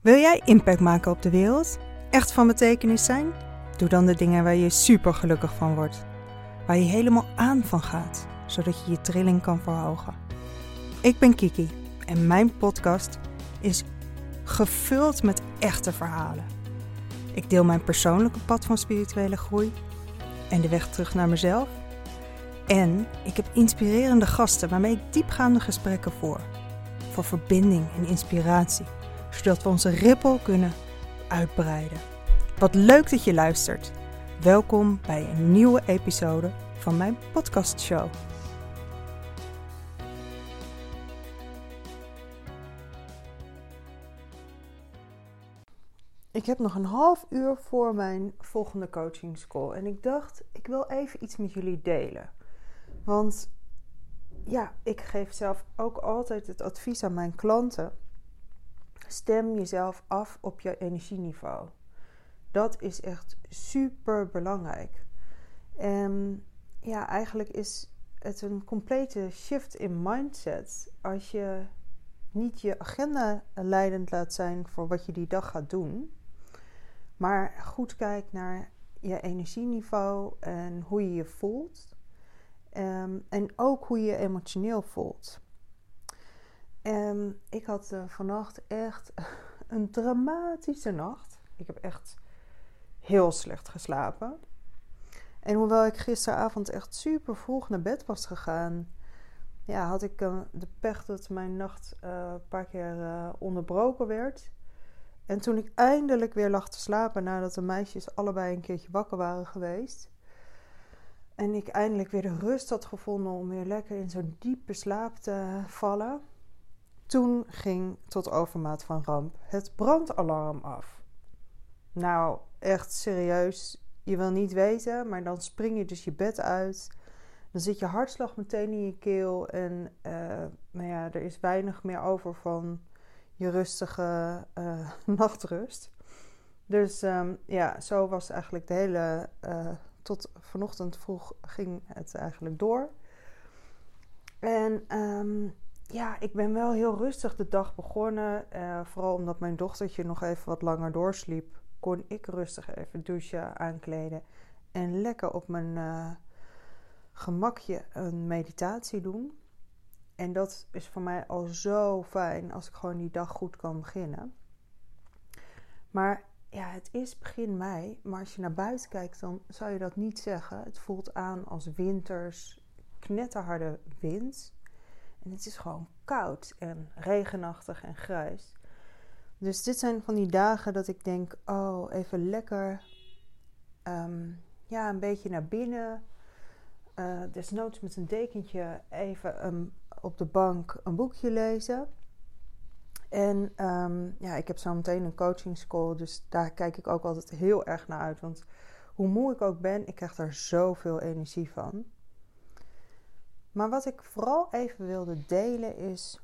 Wil jij impact maken op de wereld? Echt van betekenis zijn? Doe dan de dingen waar je super gelukkig van wordt. Waar je helemaal aan van gaat, zodat je je trilling kan verhogen. Ik ben Kiki en mijn podcast is gevuld met echte verhalen. Ik deel mijn persoonlijke pad van spirituele groei en de weg terug naar mezelf. En ik heb inspirerende gasten waarmee ik diepgaande gesprekken voer. Voor verbinding en inspiratie zodat we onze rippel kunnen uitbreiden. Wat leuk dat je luistert. Welkom bij een nieuwe episode van mijn podcastshow. Ik heb nog een half uur voor mijn volgende coaching school en ik dacht, ik wil even iets met jullie delen. Want ja, ik geef zelf ook altijd het advies aan mijn klanten Stem jezelf af op je energieniveau. Dat is echt super belangrijk. En ja, eigenlijk is het een complete shift in mindset als je niet je agenda leidend laat zijn voor wat je die dag gaat doen, maar goed kijkt naar je energieniveau en hoe je je voelt. Ehm, en ook hoe je je emotioneel voelt. En ik had uh, vannacht echt een dramatische nacht. Ik heb echt heel slecht geslapen. En hoewel ik gisteravond echt super vroeg naar bed was gegaan, ja, had ik uh, de pech dat mijn nacht uh, een paar keer onderbroken werd. En toen ik eindelijk weer lag te slapen nadat de meisjes allebei een keertje wakker waren geweest. En ik eindelijk weer de rust had gevonden om weer lekker in zo'n diepe slaap te vallen toen ging tot overmaat van ramp het brandalarm af. Nou, echt serieus, je wil niet weten, maar dan spring je dus je bed uit. Dan zit je hartslag meteen in je keel en uh, nou ja, er is weinig meer over van je rustige uh, nachtrust. Dus um, ja, zo was eigenlijk de hele. Uh, tot vanochtend vroeg ging het eigenlijk door. En um, ja, ik ben wel heel rustig de dag begonnen. Uh, vooral omdat mijn dochtertje nog even wat langer doorsliep, kon ik rustig even douchen, aankleden en lekker op mijn uh, gemakje een meditatie doen. En dat is voor mij al zo fijn als ik gewoon die dag goed kan beginnen. Maar ja, het is begin mei, maar als je naar buiten kijkt, dan zou je dat niet zeggen. Het voelt aan als winters, knetterharde wind. En het is gewoon koud en regenachtig en grijs. Dus dit zijn van die dagen dat ik denk: oh, even lekker. Ehm, ja, een beetje naar binnen. Uh, desnoods met een dekentje even um, op de bank een boekje lezen. En um, ja, ik heb zo meteen een coaching school, dus daar kijk ik ook altijd heel erg naar uit. Want hoe moe ik ook ben, ik krijg daar zoveel energie van. Maar wat ik vooral even wilde delen is,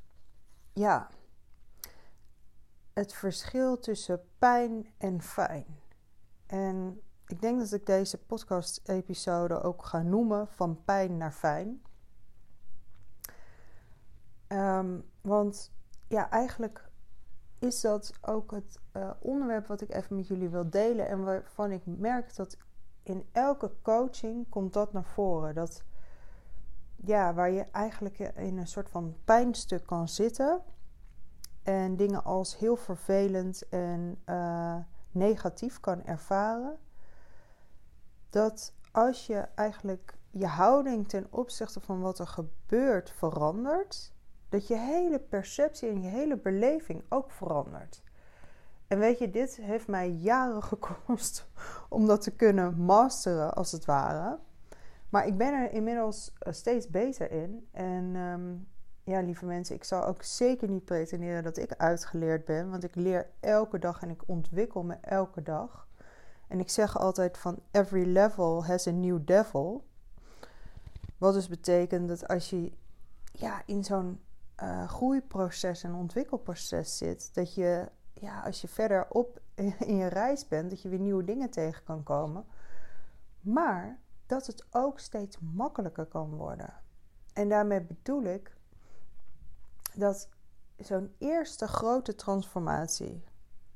ja, het verschil tussen pijn en fijn. En ik denk dat ik deze podcast-episode ook ga noemen van pijn naar fijn. Um, want ja, eigenlijk is dat ook het uh, onderwerp wat ik even met jullie wil delen en waarvan ik merk dat in elke coaching komt dat naar voren. Dat ja, waar je eigenlijk in een soort van pijnstuk kan zitten. En dingen als heel vervelend en uh, negatief kan ervaren. Dat als je eigenlijk je houding ten opzichte van wat er gebeurt verandert, dat je hele perceptie en je hele beleving ook verandert. En weet je, dit heeft mij jaren gekost om dat te kunnen masteren, als het ware. Maar ik ben er inmiddels eh, steeds beter in. En um, ja, lieve mensen, ik zal ook zeker niet pretenderen dat ik uitgeleerd ben. Want ik leer elke dag en ik ontwikkel me elke dag. En ik zeg altijd van every level has a new devil. Wat dus betekent dat als je ja, in zo'n uh, groeiproces en ontwikkelproces zit, dat je ja, als je verder op in je reis bent, dat je weer nieuwe dingen tegen kan komen. Maar dat het ook steeds makkelijker kan worden. En daarmee bedoel ik dat zo'n eerste grote transformatie,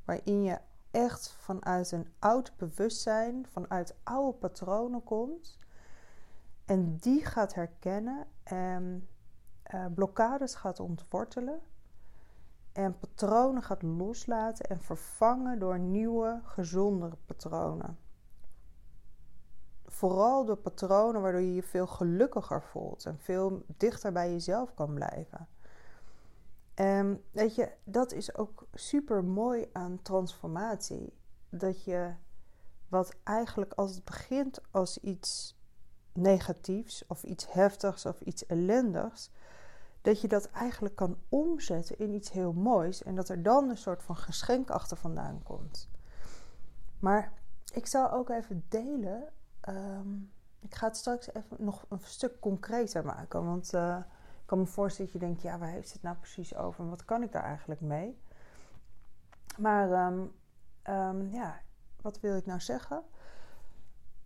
waarin je echt vanuit een oud bewustzijn, vanuit oude patronen komt. En die gaat herkennen en uh, blokkades gaat ontwortelen. En patronen gaat loslaten en vervangen door nieuwe, gezondere patronen. Vooral door patronen waardoor je je veel gelukkiger voelt en veel dichter bij jezelf kan blijven. En weet je, dat is ook super mooi aan transformatie. Dat je wat eigenlijk als het begint als iets negatiefs of iets heftigs of iets ellendigs, dat je dat eigenlijk kan omzetten in iets heel moois en dat er dan een soort van geschenk achter vandaan komt. Maar ik zal ook even delen. Ehm, ik ga het straks even nog een stuk concreter maken. Want uh, ik kan me voorstellen dat je denkt: ja, waar heeft het nou precies over en wat kan ik daar eigenlijk mee? Maar ehm, ehm, ja, wat wil ik nou zeggen?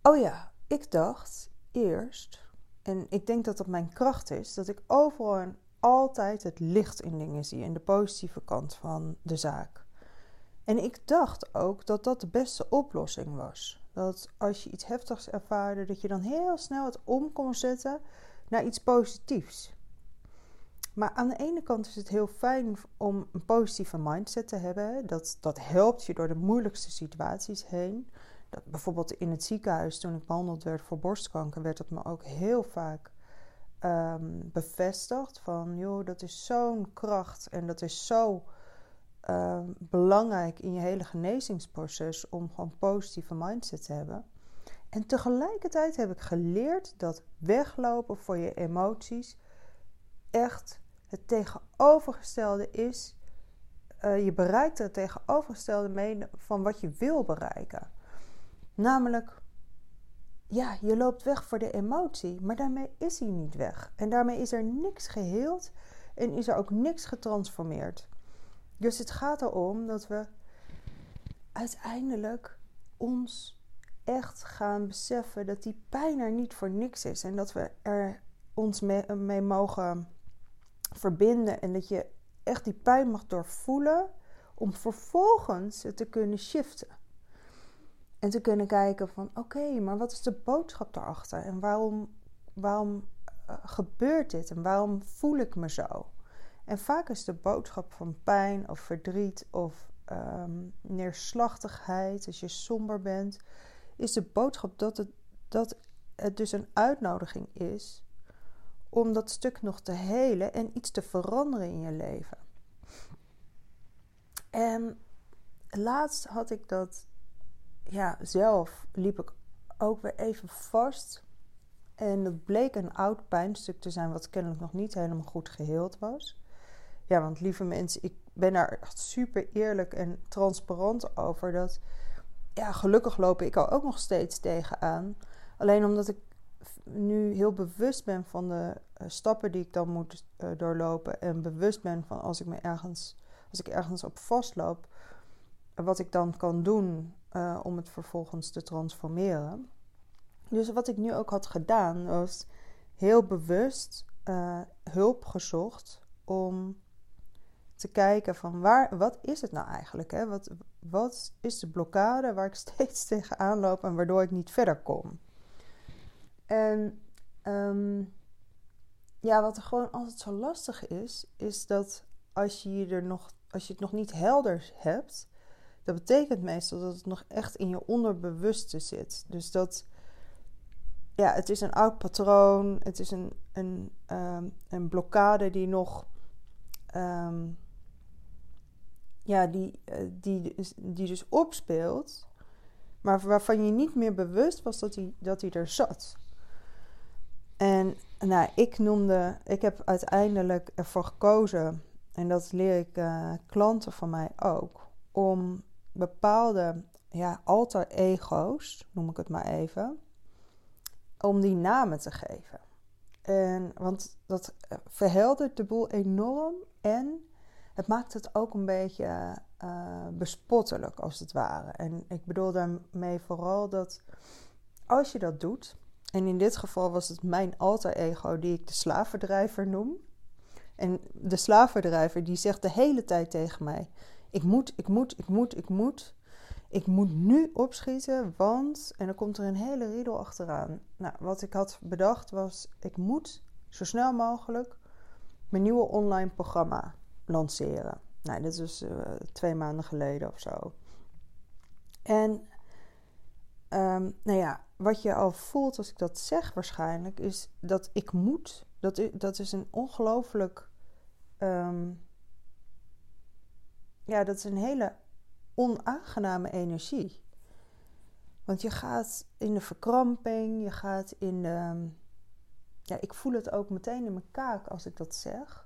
Oh ja, ik dacht eerst, en ik denk dat dat mijn kracht is, dat ik overal en altijd het licht in dingen zie en de positieve kant van de zaak. En ik dacht ook dat dat de beste oplossing was. Dat als je iets heftigs ervaarde, dat je dan heel snel het om kon zetten naar iets positiefs. Maar aan de ene kant is het heel fijn om een positieve mindset te hebben. Dat, dat helpt je door de moeilijkste situaties heen. Dat bijvoorbeeld in het ziekenhuis, toen ik behandeld werd voor borstkanker, werd dat me ook heel vaak um, bevestigd. Van joh, dat is zo'n kracht en dat is zo um, belangrijk in je hele genezingsproces om gewoon positieve mindset te hebben. En tegelijkertijd heb ik geleerd dat weglopen voor je emoties echt het tegenovergestelde is. Uh, je bereikt er het tegenovergestelde mee van wat je wil bereiken. Namelijk ja, je loopt weg voor de emotie, maar daarmee is hij niet weg. En daarmee is er niks geheeld en is er ook niks getransformeerd. Dus het gaat erom dat we uiteindelijk ons echt gaan beseffen dat die pijn er niet voor niks is. En dat we er ons mee, mogen verbinden. En dat je echt die pijn mag doorvoelen om vervolgens het te kunnen shiften. En te kunnen kijken van oké, maar wat is de boodschap daarachter? En waarom, waarom uh, gebeurt dit? En waarom voel ik me zo? En vaak is de boodschap van pijn of verdriet of um, neerslachtigheid, als je somber bent, is de boodschap dat het, dat het dus een uitnodiging is om dat stuk nog te helen en iets te veranderen in je leven. En laatst had ik dat ja, zelf liep ik ook weer even vast. En dat bleek een oud pijnstuk te zijn, wat kennelijk nog niet helemaal goed geheeld was. Ja, want lieve mensen, ik ben daar echt super eerlijk en transparant over. Dat, ja, gelukkig loop ik al ook nog steeds tegenaan. Alleen omdat ik nu heel bewust ben van de uh, stappen die ik dan moet uh, doorlopen. En bewust ben van als ik me ergens, als ik ergens op vastloop, wat ik dan kan doen uh, om het vervolgens te transformeren. Dus wat ik nu ook had gedaan, was heel bewust hulp gezocht om te kijken van waar, wat is het nou eigenlijk? Hè? Wat, wat is de blokkade waar ik steeds tegenaan loop en waardoor ik niet verder kom? En um, ja, wat er gewoon altijd zo lastig is, is dat als je, er nog, als je het nog niet helder hebt, dat betekent meestal dat het nog echt in je onderbewuste zit. Dus dat, ja, het is een oud patroon, het is een, een, um, een blokkade die nog, um, ja, die, uh, die, die dus opspeelt, maar waarvan je niet meer bewust was dat hij dat er zat. En nou, ik noemde, ik heb uiteindelijk ervoor gekozen, en dat leer ik uh, klanten van mij ook, om bepaalde ja, alter ego's, noem ik het maar even, om die namen te geven. En, want dat eh, verheldert de boel enorm en het maakt het ook een beetje uh, bespottelijk als het ware. En ik bedoel daarmee vooral dat als je dat doet, en in dit geval was het mijn alter ego die ik de slavendrijver noem. En de slavendrijver die zegt de hele tijd tegen mij: Ik moet, ik moet, ik moet, ik moet. Ik moet nu opschieten, want. En dan komt er een hele riedel achteraan. Nou, wat ik had bedacht was: ik moet zo snel mogelijk mijn nieuwe online programma lanceren. Nou, dit is uh, twee maanden geleden of zo. En um, nou ja, wat je al voelt als ik dat zeg waarschijnlijk, is dat ik moet. Dat, dat is een ongelooflijk. Um, ja, dat is een hele onaangename energie. Want je gaat in de verkramping, je gaat in de. Ja, ik voel het ook meteen in mijn kaak als ik dat zeg.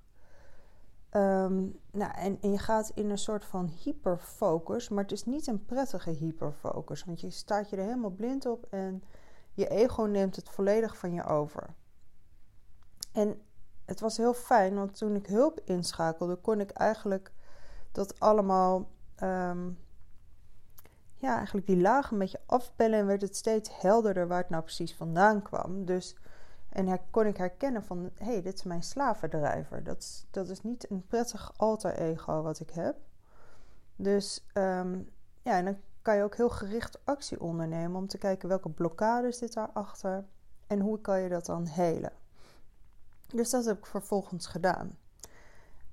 Um, nou, en, je gaat in een soort van hyperfocus, maar het is niet een prettige hyperfocus, want je staat je er helemaal blind op en je ego neemt het volledig van je over. En het was heel fijn, want toen ik hulp inschakelde, kon ik eigenlijk dat allemaal, um, ja, eigenlijk die lagen een beetje afbellen en werd het steeds helderder waar het nou precies vandaan kwam. Dus en kon ik herkennen van, hé, hey, dit is mijn slavendrijver. Dat dat is niet een prettig alter ego wat ik heb. Dus um, ja, en dan kan je ook heel gericht actie ondernemen om te kijken welke blokkades zit daarachter en hoe kan je dat dan helen. Dus dat heb ik vervolgens gedaan.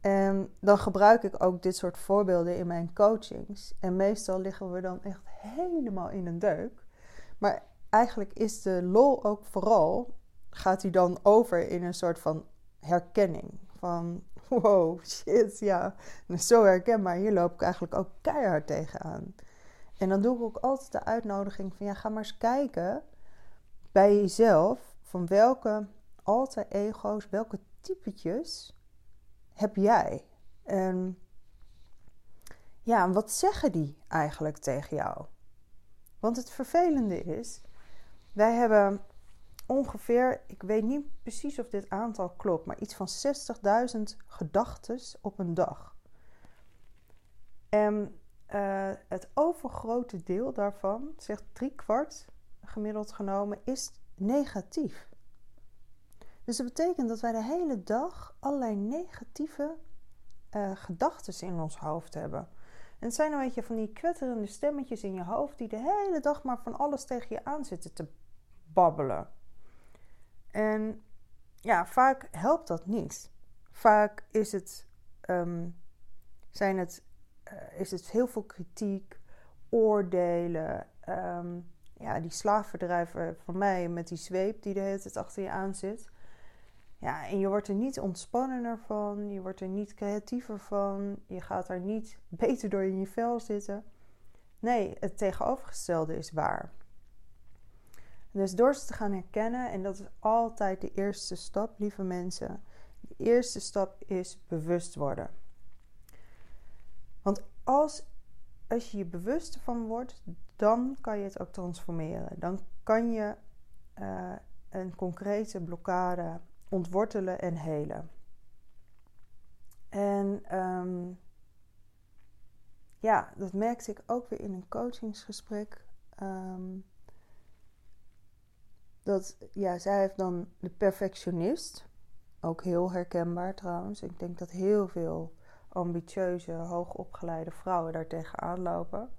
En dan gebruik ik ook dit soort voorbeelden in mijn coachings. En meestal liggen we dan echt helemaal in een deuk. Maar eigenlijk is de lol ook vooral gaat hij dan over in een soort van herkenning. Van wow, shit, ja, zo herkenbaar. Hier loop ik eigenlijk ook keihard tegenaan. En dan doe ik ook altijd de uitnodiging van ja, ga maar eens kijken bij jezelf van welke alter ego's, welke typetjes heb jij? En ja, wat zeggen die eigenlijk tegen jou? Want het vervelende is, wij hebben ongeveer, ik weet niet precies of dit aantal klopt, maar iets van 60.000 gedachten op een dag. En uh, het overgrote deel daarvan, zegt drie kwart gemiddeld genomen, is negatief. Dus dat betekent dat wij de hele dag allerlei negatieve uh, gedachten in ons hoofd hebben. En het zijn een beetje van die kwetterende stemmetjes in je hoofd die de hele dag maar van alles tegen je aan zitten te babbelen. En ja, vaak helpt dat niet. Vaak is het, um, zijn het, uh, is het heel veel kritiek, oordelen. Um, ja, die slaafverdrijver van mij met die zweep die de hele tijd achter je aan zit. Ja, en je wordt er niet ontspannender van, je wordt er niet creatiever van, je gaat er niet beter door in je vel zitten. Nee, het tegenovergestelde is waar. Dus door ze te gaan herkennen, en dat is altijd de eerste stap, lieve mensen. De eerste stap is bewust worden. Want als, als je je bewust van wordt, dan kan je het ook transformeren. Dan kan je uh, een concrete blokkade ontwortelen en helen. En um, ja, dat merkte ik ook weer in een coachingsgesprek. Um, dat, ja, zij heeft dan de perfectionist. Ook heel herkenbaar trouwens. Ik denk dat heel veel ambitieuze, hoogopgeleide vrouwen daar tegenaan lopen.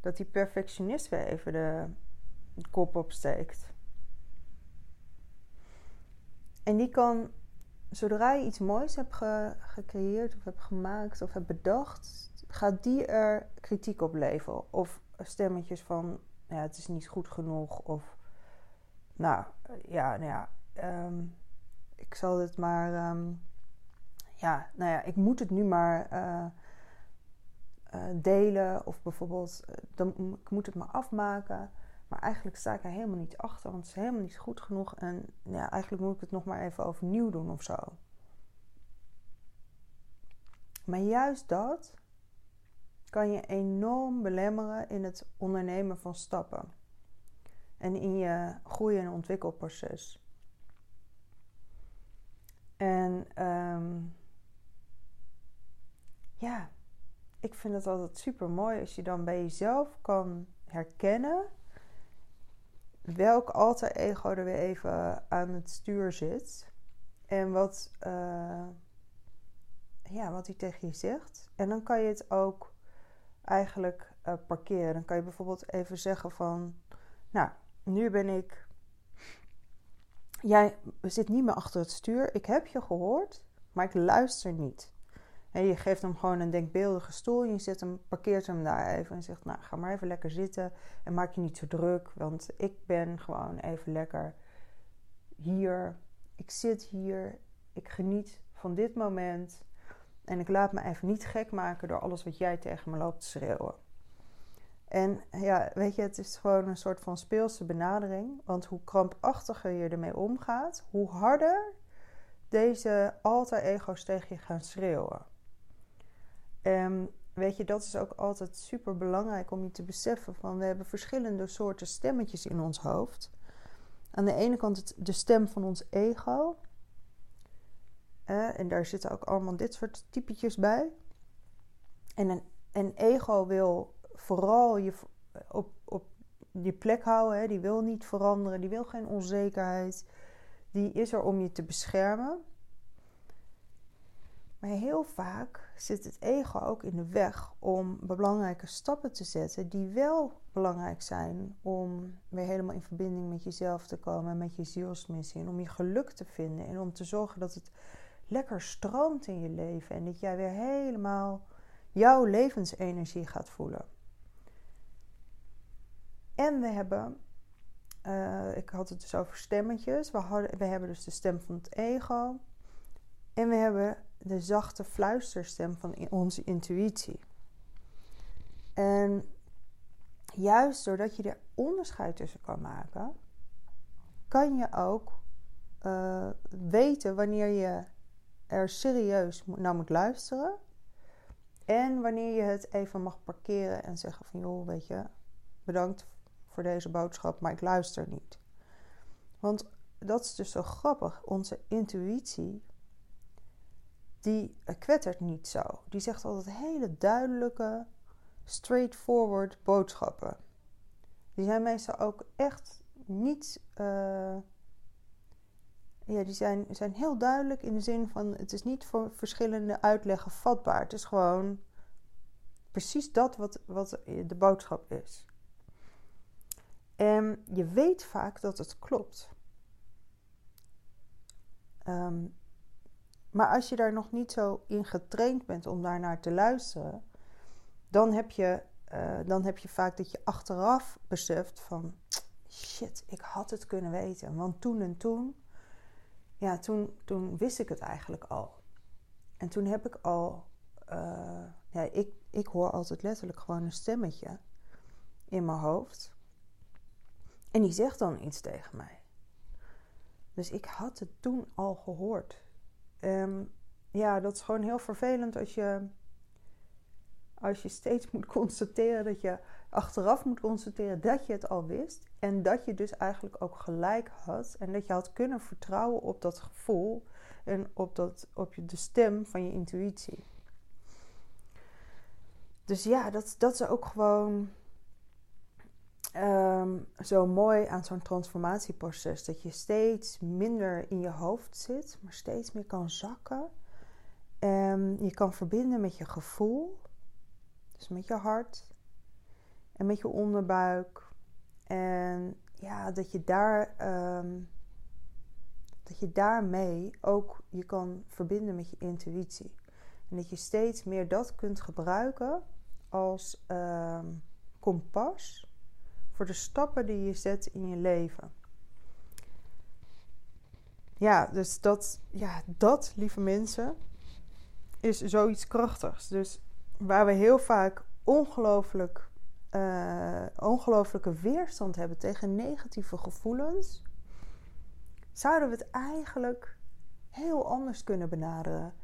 Dat die perfectionist weer even de, kop opsteekt. En die kan, zodra je iets moois hebt gecreëerd of hebt gemaakt of hebt bedacht, gaat die er kritiek op leveren. Of stemmetjes van, ja, het is niet goed genoeg of nou ja, nou ja ehm, ik zal het maar. Ehm, ja, nou ja, ik moet het nu maar uh, uh, delen. Of bijvoorbeeld, dan, ik moet het maar afmaken. Maar eigenlijk sta ik er helemaal niet achter, want het is helemaal niet goed genoeg. En ja, eigenlijk moet ik het nog maar even overnieuw doen of zo. Maar juist dat kan je enorm belemmeren in het ondernemen van stappen en in je groei- en ontwikkelproces. En um, ja, ik vind het altijd super mooi als je dan bij jezelf kan herkennen welk alter ego er weer even aan het stuur zit. En wat, uh, ja, wat hij tegen je zegt. En dan kan je het ook eigenlijk uh, parkeren. Dan kan je bijvoorbeeld even zeggen van, nou, nu ben ik, jij zit niet meer achter het stuur. Ik heb je gehoord, maar ik luister niet. En je geeft hem gewoon een denkbeeldige stoel. Je zet hem, parkeert hem daar even. En zegt, nou, ga maar even lekker zitten. En maak je niet zo druk. Want ik ben gewoon even lekker hier. Ik zit hier. Ik geniet van dit moment. En ik laat me even niet gek maken door alles wat jij tegen me loopt te schreeuwen. En ja, weet je, het is gewoon een soort van speelse benadering. Want hoe krampachtiger je ermee omgaat, hoe harder deze alter ego's tegen je gaan schreeuwen. En weet je, dat is ook altijd super belangrijk om je te beseffen van we hebben verschillende soorten stemmetjes in ons hoofd. Aan de ene kant de stem van ons ego. en daar zitten ook allemaal dit soort typetjes bij. En een, een ego wil vooral je op, op je plek houden. Hè. Die wil niet veranderen. Die wil geen onzekerheid. Die is er om je te beschermen. Maar heel vaak zit het ego ook in de weg om belangrijke stappen te zetten die wel belangrijk zijn om weer helemaal in verbinding met jezelf te komen, met je zielsmissie en om je geluk te vinden en om te zorgen dat het lekker stroomt in je leven en dat jij weer helemaal jouw levensenergie gaat voelen. En we hebben, uh, ik had het dus over stemmetjes, we, hadden, we hebben dus de stem van het ego en we hebben de zachte fluisterstem van onze intuïtie. En juist doordat je er onderscheid tussen kan maken, kan je ook uh, weten wanneer je er serieus naar moet luisteren. En wanneer je het even mag parkeren en zeggen van joh, weet je, bedankt voor deze boodschap, maar ik luister niet. Want dat is dus zo grappig. Onze intuïtie die kwettert niet zo. Die zegt altijd hele duidelijke, straightforward boodschappen. Die zijn meestal ook echt niet. Uh, ja, die zijn, zijn heel duidelijk in de zin van: het is niet voor verschillende uitleggen vatbaar. Het is gewoon precies dat wat, wat de boodschap is. En je weet vaak dat het klopt. Um, maar als je daar nog niet zo in getraind bent om daar naar te luisteren, dan heb je, uh, dan heb je vaak dat je achteraf beseft van shit, ik had het kunnen weten. Want toen en toen, ja, toen, toen wist ik het eigenlijk al. En toen heb ik al, uh, ja, ik, ik hoor altijd letterlijk gewoon een stemmetje in mijn hoofd. En die zegt dan iets tegen mij. Dus ik had het toen al gehoord. Um, ja, dat is gewoon heel vervelend als je, als je steeds moet constateren dat je achteraf moet constateren dat je het al wist. En dat je dus eigenlijk ook gelijk had. En dat je had kunnen vertrouwen op dat gevoel en op, dat, op de stem van je intuïtie. Dus ja, dat, dat is ook gewoon um, zo mooi aan zo'n transformatieproces. Dat je steeds minder in je hoofd zit, maar steeds meer kan zakken. En je kan verbinden met je gevoel, dus met je hart en met je onderbuik. En ja, dat je daar. Um, dat je daarmee ook je kan verbinden met je intuïtie. En dat je steeds meer dat kunt gebruiken als kompas voor de stappen die je zet in je leven. Ja, dus dat, ja, dat, lieve mensen, is zoiets krachtigs. Dus waar we heel vaak ongelooflijk, uh, ongelooflijke weerstand hebben tegen negatieve gevoelens, zouden we het eigenlijk heel anders kunnen benaderen.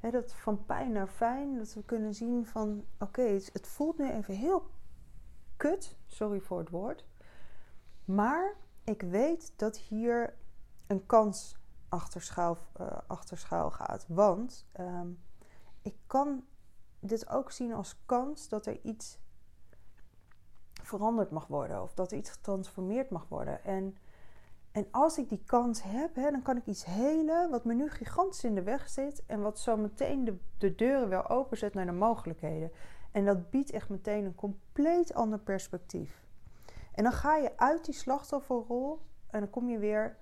dat van pijn naar fijn, dat we kunnen zien van oké, het voelt nu even heel kut, sorry voor het woord. Maar ik weet dat hier een kans achter schuil, uh, achter gaat. Want ehm, ik kan dit ook zien als kans dat er iets veranderd mag worden. Of dat er iets getransformeerd mag worden. En, En als ik die kans heb, hè, dan kan ik iets helen wat me nu gigantisch in de weg zit. En wat zo meteen de, de deuren weer openzet naar de mogelijkheden. En dat biedt echt meteen een compleet ander perspectief. En dan ga je uit die slachtofferrol en dan kom je weer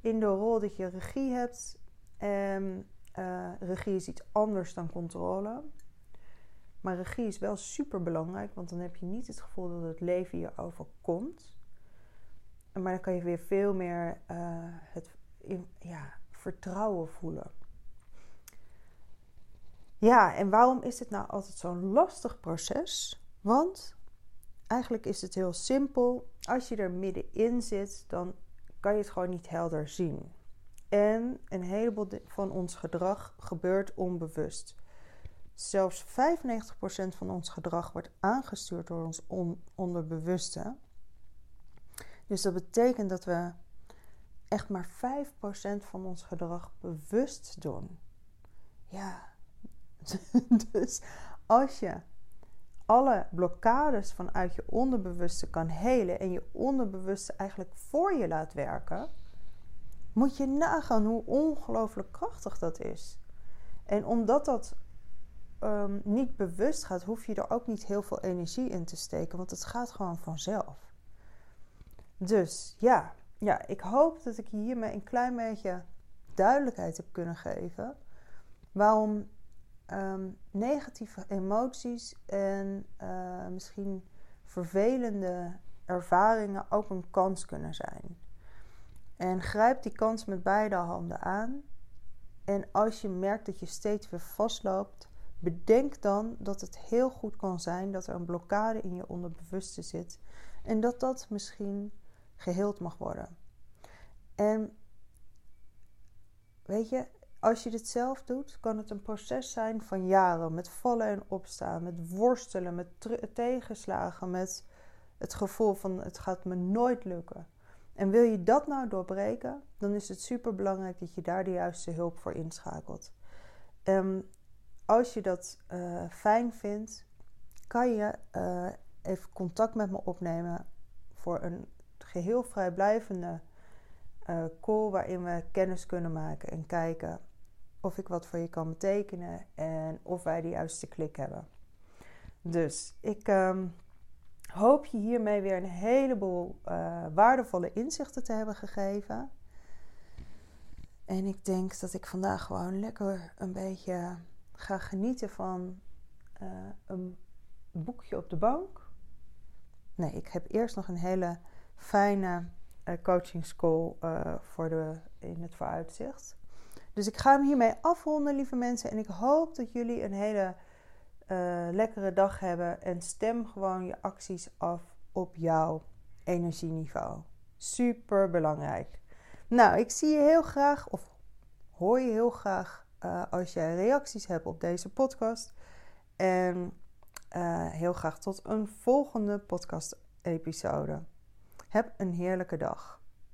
in de rol dat je regie hebt. En uh, regie is iets anders dan controle. Maar regie is wel super belangrijk, want dan heb je niet het gevoel dat het leven je overkomt. Maar dan kan je weer veel meer uh, het ja, vertrouwen voelen. Ja, en waarom is het nou altijd zo'n lastig proces? Want eigenlijk is het heel simpel. Als je er middenin zit, dan kan je het gewoon niet helder zien. En een heleboel van ons gedrag gebeurt onbewust. Zelfs 95% van ons gedrag wordt aangestuurd door ons onderbewuste. Dus dat betekent dat we echt maar 5% van ons gedrag bewust doen. Ja. dus als je alle blokkades vanuit je onderbewuste kan helen en je onderbewuste eigenlijk voor je laat werken, moet je nagaan hoe ongelooflijk krachtig dat is. En omdat dat um, niet bewust gaat, hoef je er ook niet heel veel energie in te steken, want het gaat gewoon vanzelf. Dus ja, ja, ik hoop dat ik hiermee een klein beetje duidelijkheid heb kunnen geven. Waarom um, negatieve emoties en uh, misschien vervelende ervaringen ook een kans kunnen zijn. En grijp die kans met beide handen aan. En als je merkt dat je steeds weer vastloopt, bedenk dan dat het heel goed kan zijn dat er een blokkade in je onderbewuste zit. En dat dat misschien geheeld mag worden. En weet je, als je dit zelf doet, kan het een proces zijn van jaren. Met vallen en opstaan, met worstelen, met tegenslagen, met het gevoel van het gaat me nooit lukken. En wil je dat nou doorbreken, dan is het super belangrijk dat je daar de juiste hulp voor inschakelt. Um, als je dat uh, fijn vindt, kan je uh, even contact met me opnemen voor een geheel vrijblijvende uh, call waarin we kennis kunnen maken en kijken of ik wat voor je kan betekenen en of wij de juiste klik hebben. Dus ik um, hoop je hiermee weer een heleboel uh, waardevolle inzichten te hebben gegeven. En ik denk dat ik vandaag gewoon lekker een beetje ga genieten van uh, een boekje op de bank. Nee, ik heb eerst nog een hele fijne uh, coaching school voor de, in het vooruitzicht. Dus ik ga hem hiermee afronden, lieve mensen. En ik hoop dat jullie een hele uh, lekkere dag hebben. En stem gewoon je acties af op jouw energieniveau. Super belangrijk. Nou, ik zie je heel graag, of hoor je heel graag uh, als jij reacties hebt op deze podcast. En uh, heel graag tot een volgende podcast-episode. Heb een heerlijke dag.